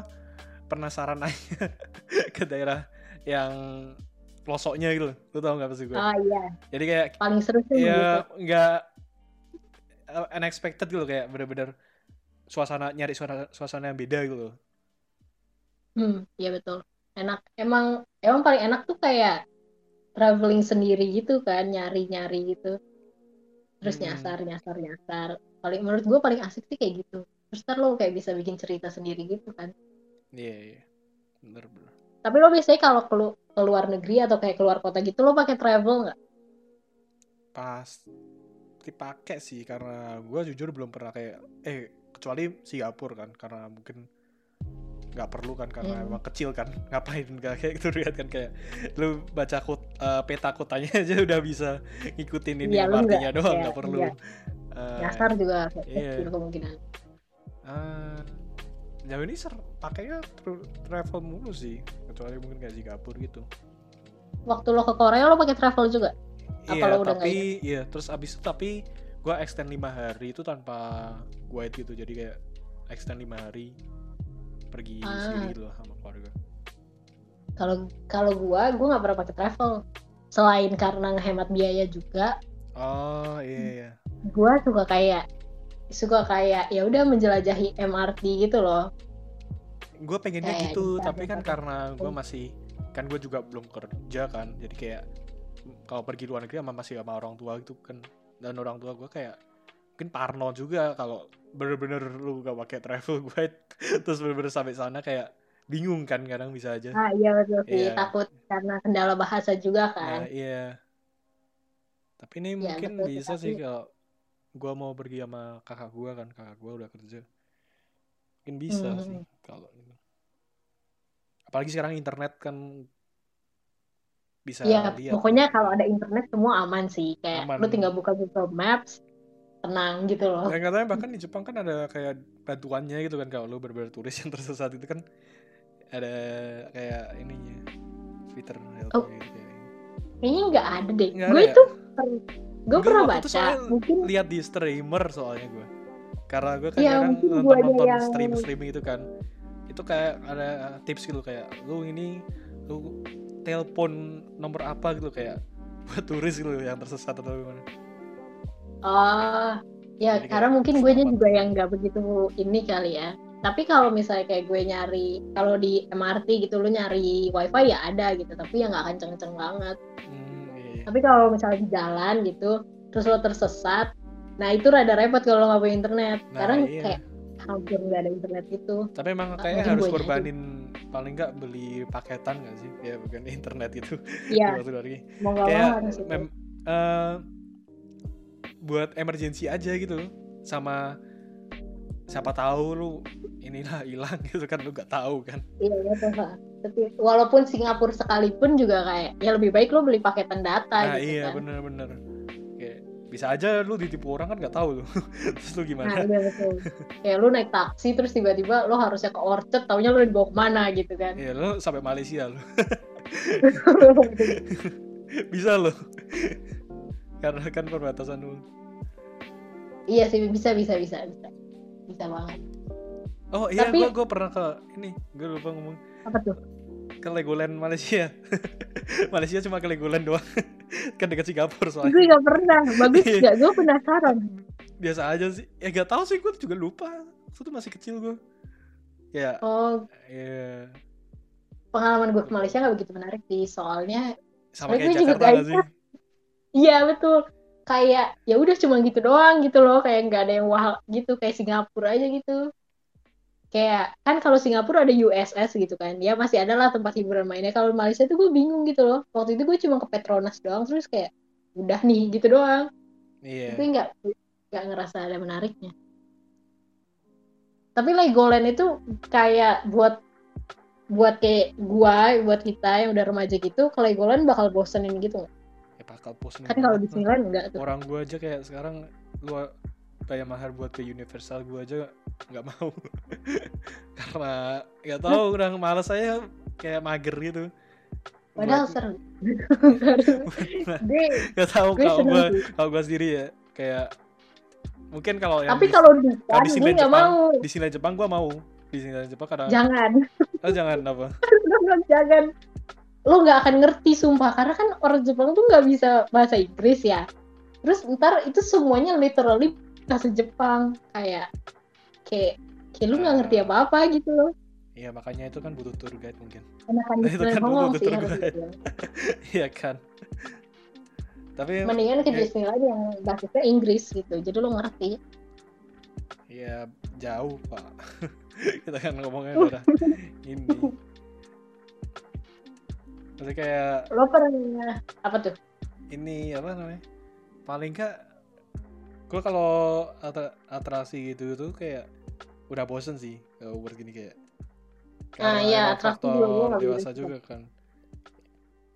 penasaran aja ke daerah yang pelosoknya gitu. Lu tau nggak pasti gue ah iya. Jadi kayak paling seru sih ya nggak uh, unexpected gitu kayak bener-bener suasana nyari suasana suasana yang beda gitu hmm iya betul. Enak. Emang emang paling enak tuh kayak traveling sendiri gitu kan nyari nyari gitu terus Hmm. nyasar nyasar nyasar paling menurut gue paling asik sih kayak gitu terus ntar lo kayak bisa bikin cerita sendiri gitu kan Iya iya bener bener. Tapi lo biasanya kalau kelu keluar negeri atau kayak keluar kota gitu lo pakai travel nggak? Pas dipakai sih karena gue jujur belum pernah kayak eh kecuali Singapura kan karena mungkin nggak perlu kan karena Hmm. emang kecil kan ngapain nggak kayak gitu lihat kan kayak lu baca kut, eh, peta kotanya aja udah bisa ngikutin ini lu artinya doang nggak perlu iya. eh, Nyasar juga kayak iya. kecil kemungkinan. Eh, jauh ini ser pakainya tra- travel mulu sih kecuali mungkin kayak Singapura gitu Waktu lo ke Korea lo pakai travel juga? Apa iya lo udah nggak tapi iya terus abis itu tapi gue extend lima hari itu tanpa guide gitu jadi kayak extend lima hari pergi Ah. sendiri gitu loh sama keluarga Kalau kalau gua gua nggak pernah pakai travel. Selain karena ngehemat biaya juga, oh iya iya gua suka kayak suka kayak ya udah menjelajahi MRT gitu loh. gue pengennya Kayak gitu tapi kan karena gue masih kan gue juga belum kerja kan jadi kayak kalau pergi luar negeri sama masih sama orang tua gitu kan dan orang tua gue kayak mungkin parno juga kalau bener-bener lu gak pakai travel guide terus bener-bener sampai sana kayak bingung kan kadang bisa aja Ah iya betul sih Iya. takut karena kendala bahasa juga Nah, kan. iya tapi ini Ya, mungkin betul, bisa tapi- sih kalau gue mau pergi sama kakak gue kan kakak gue udah kerja mungkin bisa Hmm. sih kalau ini apalagi sekarang internet kan bisa Iya, lihat pokoknya kalau ada internet semua aman sih. Kayak Aman. lu tinggal buka Google Maps, tenang gitu loh. dan katanya bahkan di Jepang kan ada kayak bantuannya gitu kan kalau lu bener-bener turis yang tersesat itu kan ada kayak ininya Twitter help Oh. gitu kayak. Kayaknya nggak ada deh. Gue ya? itu gue pernah baca. Mungkin lihat di streamer soalnya gue karena gue kan Iya, kadang mungkin nonton guanya nonton yang- stream streaming itu kan itu kayak ada tips gitu kayak lu ini lu telepon nomor apa gitu kayak buat turis gitu yang tersesat atau gimana Oh, ya Jadi karena mungkin gue juga yang nggak begitu ini kali ya. Tapi kalau misalnya kayak gue nyari, kalau di MRT gitu lu nyari wifi ya ada gitu, tapi ya nggak kenceng-kenceng banget. hmm, iya, iya. Tapi kalau misalnya di jalan gitu, terus lo tersesat, nah itu rada repot kalau lo nggak punya internet. Nah, Karena iya. kayak hampir nggak ada internet gitu. tapi emang Ah, kayaknya harus korbanin paling nggak beli paketan nggak sih ya bukan internet gitu Iya, mau nggak mau harus itu. Buat emergency aja gitu sama siapa tahu lu inilah hilang gitu kan lu nggak tahu kan Iya, Pak. Tapi walaupun Singapura sekalipun juga kayak, ya lebih baik lo beli paketan nah data gitu iya kan. bener-bener kayak bisa aja lu ditipu orang kan nggak tahu lu terus lu Nah gimana iya betul. Kayak lu naik taksi terus tiba-tiba lo harusnya ke Orchard, taunya lo dibawa ke mana gitu kan. Iya lu sampai Malaysia lu bisa lu karena kan perbatasan dulu iya sih bisa bisa bisa bisa bisa banget. oh iya Tapi- gua gua pernah ke ini gue lupa ngomong Apa tuh? ke Legoland Malaysia Malaysia cuma ke Legoland doang kan dekat Singapura soalnya Gue gak pernah. Bagus Iya. gak? Gue penasaran. biasa aja sih ya gak tahu sih gue juga lupa itu masih kecil gue ya Oh ya pengalaman gue ke Malaysia gak begitu menarik sih. Soalnya sama kayak gue juga Jakarta gak sih iya betul. Kayak ya udah cuma gitu doang gitu loh. Kayak nggak ada yang wah gitu kayak Singapura aja gitu. Kayak kan kalau Singapura ada USS gitu kan. Ya masih ada lah tempat hiburan mainnya. Kalau Malaysia tuh gue bingung gitu loh. Waktu itu gue cuma ke Petronas doang terus kayak udah nih gitu doang. iya Tapi nggak nggak ngerasa ada menariknya. Tapi Legoland itu kayak buat buat kayak gua, buat kita yang udah remaja gitu, ke Legoland bakal bosenin gitu. nggak? Bakal bosen Kan kalau lah. Disneyland enggak tuh. orang gue aja kayak sekarang lu bayar mahal buat ke Universal gue aja nggak mau karena nggak tahu udah malas saya kayak mager gitu Padahal Buat- seru. nggak tahu kalau gue kalau gue sendiri ya kayak mungkin kalau yang Tapi di- kalau di kalau di Disneyland nggak Jepang mau. di Disneyland Jepang gue mau di Disneyland Jepang karena Jangan. oh, jangan apa jangan. Lo nggak akan ngerti sumpah karena kan orang Jepang tuh nggak bisa bahasa Inggris ya. Terus ntar itu semuanya literally bahasa Jepang kayak kayak kayak lu nggak ngerti Ah. apa-apa gitu loh. Iya makanya itu kan butuh tour guide mungkin Enakan Nah, itu kan butuh sih tour guide. dibilang. iya kan tapi Mendingan ke ya- Disneyland yang basisnya Inggris gitu. Jadi lo ngerti. ya jauh pak kita kan ngomongnya daerah ini Maksudnya kayak Lo pernah apa tuh? ini apa namanya? Paling enggak gue kalau atra- atraksi gitu tuh kayak udah bosen sih kalau buat gini kayak. Ah, Karena iya, faktor juga dewasa juga kan.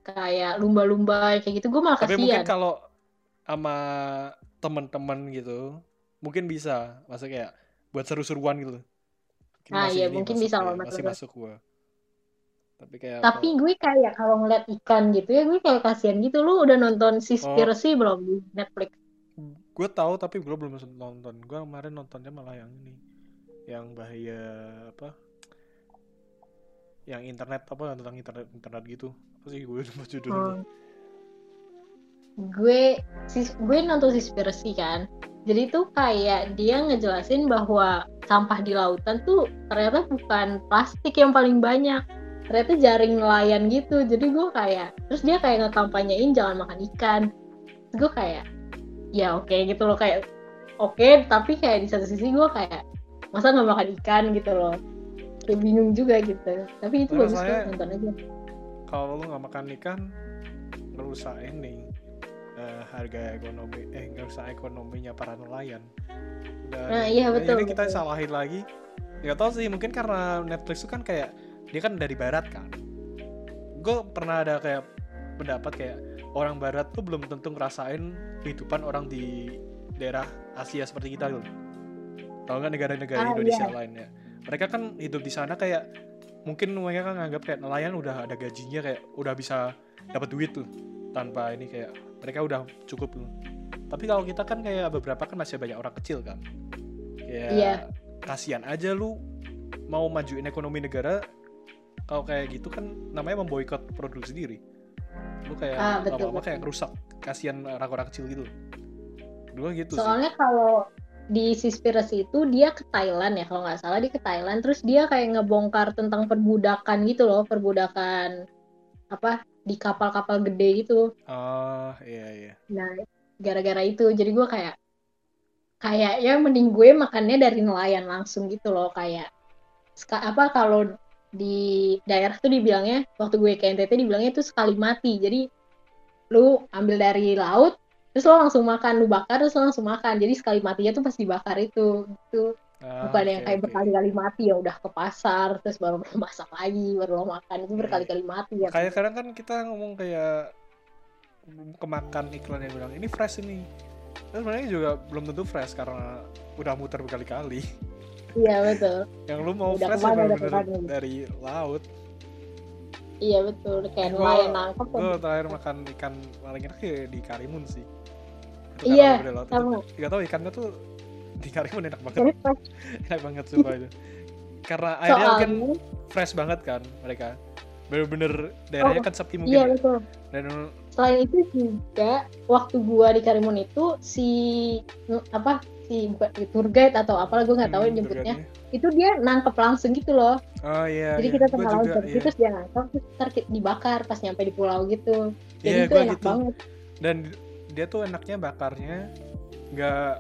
Kayak lumba-lumba kayak gitu gue malah tapi mungkin kasihan. kalau sama teman-teman gitu mungkin bisa. Masa kayak buat seru-seruan gitu. Mungkin Ah, iya, mungkin masuk bisa ya, masih masuk. masuk gua tapi kayak Tapi gue kayak kalau ngeliat ikan gitu ya gue kayak kasihan gitu. Lu udah nonton Seaspiracy belum di Netflix? gue tahu tapi gue belum nonton gue kemarin nontonnya malah yang ini yang bahaya apa yang internet apa tentang internet internet gitu apa sih gue lupa judulnya Hmm. Gue sis, gue nonton Seaspiracy kan. Jadi tuh kayak dia ngejelasin bahwa sampah di lautan tuh ternyata bukan plastik yang paling banyak. Ternyata jaring nelayan gitu. Jadi gue kayak terus dia kayak ngekampanyein jangan makan ikan. Terus gue kayak ya oke gitu loh kayak oke tapi kayak di satu sisi gue kayak masa nggak makan ikan gitu loh kayak bingung juga gitu tapi itu Menurut bagus saya- nonton aja kalau lu nggak makan ikan ngerusak ini eh, harga ekonomi eh ngerusak ekonominya para nelayan Dan Nah, iya, ya betul, ini kita betul. salahin lagi nggak tahu sih mungkin karena Netflix itu kan kayak dia kan dari barat kan. Gue pernah ada kayak pendapat kayak orang barat tuh belum tentu ngerasain kehidupan orang di daerah Asia seperti kita gitu tahu nggak negara-negara Ah, Indonesia lainnya? Mereka kan hidup di sana kayak mungkin mereka kan nganggap kayak nelayan udah ada gajinya kayak udah bisa dapat duit tuh tanpa ini kayak mereka udah cukup tuh. Tapi kalau kita kan kayak beberapa kan masih banyak orang kecil kan. Kayak Iya. kasihan aja lu mau majuin ekonomi negara kalau kayak gitu kan namanya memboikot produk sendiri. Lu kayak Ah, betul, betul. kayak rusak kasihan orang-orang kecil gitu. Dua gitu sih. Soalnya kalau di Seaspiracy itu dia ke Thailand ya kalau nggak salah dia ke Thailand. Terus dia kayak ngebongkar tentang perbudakan gitu loh perbudakan apa di kapal-kapal gede gitu. Oh iya iya. Nah gara-gara itu jadi gue kayak kayak ya mending gue makannya dari nelayan langsung gitu loh kayak apa kalau di daerah tuh dibilangnya waktu gue ke NTT dibilangnya itu sekali mati. Jadi lu ambil dari laut terus lo langsung makan. Lu bakar terus lo langsung makan. Jadi sekali matinya tuh pas dibakar itu. Gitu Ah, bukan yang oke, kayak oke. berkali-kali mati. Ya udah ke pasar terus baru lo masak lagi baru lo makan. Itu Iya. berkali-kali mati ya. Kayak kadang kan kita ngomong kayak kemakan iklan yang bilang ini fresh ini. Terus sebenarnya juga belum tentu fresh karena udah muter berkali-kali iya betul. Yang lu mau Udah fresh ya ke mana, bener-bener ke mana. dari laut? Iya betul. Kayak nelayan nangkep gue terakhir makan ikan paling enak ya di Karimun sih. Itu Iya, sama. Gak tau ikannya tuh di Karimun enak banget. Enak banget. Sumpah itu karena airnya mungkin soalnya fresh banget kan mereka. Bener-bener daerahnya kan sepi mungkin iya ya. betul. Dan selain itu juga waktu gua di Karimun itu si apa si bukan tour guide atau apalah gua nggak tahu hmm, nyebutnya. Tuh itu dia nangkep langsung gitu loh. Oh iya jadi iya. kita laut juga, pergi iya. terus dia nangkep terus ntar dibakar pas nyampe di pulau gitu. Jadi Iya, itu enak gitu. banget. Dan dia tuh enaknya bakarnya nggak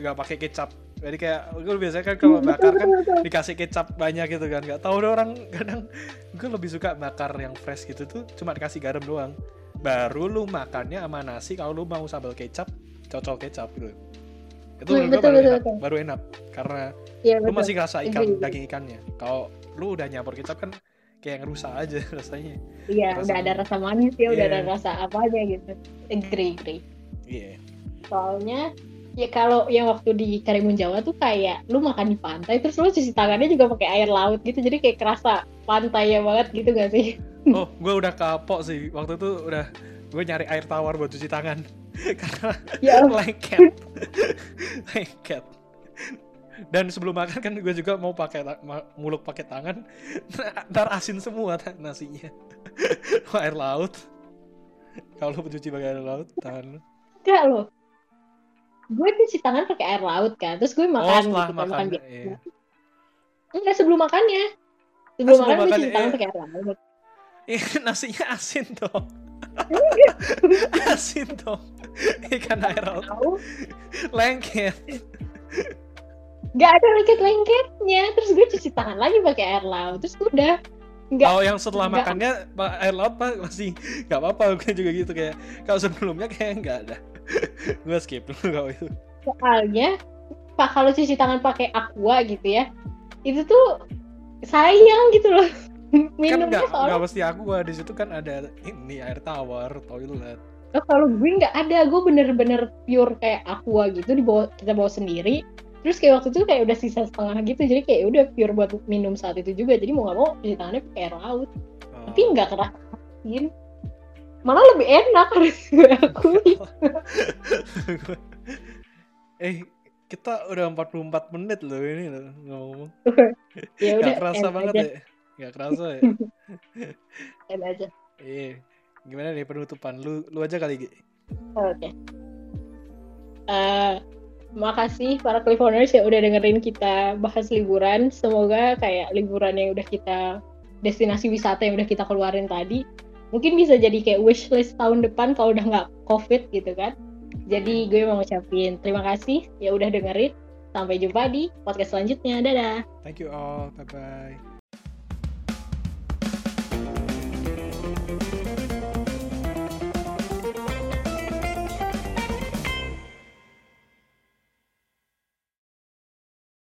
nggak pakai kecap. Jadi kayak gue biasanya kan kalau bakar kan dikasih kecap banyak gitu kan. Nggak tahu deh orang kadang gue lebih suka bakar yang fresh gitu tuh cuma dikasih garam doang. Baru lu makannya sama nasi kalau lu mau sambal kecap cocol kecap gitu itu gue betul, baru betul, enak betul. baru enak. Karena iya lu betul. masih ngerasa ikan Agree. daging ikannya kalau lu udah nyampur kecap kan kayak ngerusak aja rasanya. Iya udah ada rasa manis ya udah Iya. ada rasa apa aja gitu. Agree agree. Iya. Soalnya ya kalau yang waktu di Karimun Jawa tuh kayak lu makan di pantai terus lu cuci tangannya juga pakai air laut gitu. Jadi kayak kerasa pantai ya banget gitu gak sih? Oh, gue udah kapok sih. Waktu itu udah gue nyari air tawar buat cuci tangan karena ya lengket, lengket. Dan sebelum makan kan gue juga mau pakai muluk pakai tangan, ntar asin semua nasinya. air laut. Kalau lu cuci pakai air laut, tangan. enggak loh gue cuci tangan pakai air laut kan terus gue Oh, makan setelah gitu kan makan. makan biasa Iya. enggak sebelum makannya sebelum sebelum makan gue makan, cuci tangan iya. pakai air laut Iya, nasinya asin dong. Asin dong. Ikan air laut lengket. nggak ada lengket-lengketnya terus gue cuci tangan lagi pakai air laut terus udah nggak Kalau yang setelah Nggak. makannya air laut pak masih nggak apa-apa gue juga gitu kayak kalau sebelumnya kayak nggak ada. gue skip dulu kalau itu. soalnya pak kalau cuci tangan pakai aqua gitu ya itu tuh sayang gitu loh kan minumnya nggak soalnya nggak mesti aku di situ kan ada ini air tawar toilet. Oh, kalau gue nggak ada. Gue bener-bener pure kayak aqua gitu. Dibawa kita bawa sendiri. Terus kayak waktu itu kayak udah sisa setengah gitu. Jadi kayak udah pure buat minum saat itu juga. Jadi mau nggak mau cuci tangannya pakai air laut. Oh. tapi nggak keras asin malah lebih enak harus gue akui eh kita udah 44 menit loh ini loh ngomong. ya udah Gak kerasa banget aja, ya. Gak kerasa ya. end aja Iya. Gimana nih penutupan? Lu lu aja kali Gi. oke Eh, makasih para Clifoners yang udah dengerin kita bahas liburan. Semoga kayak liburan yang udah kita destinasi wisata yang udah kita keluarin tadi mungkin bisa jadi kayak wishlist tahun depan kalau udah nggak covid gitu kan. Jadi gue mau ngucapin terima kasih ya udah dengerin. Sampai jumpa di podcast selanjutnya. Dadah. Thank you all. Bye bye.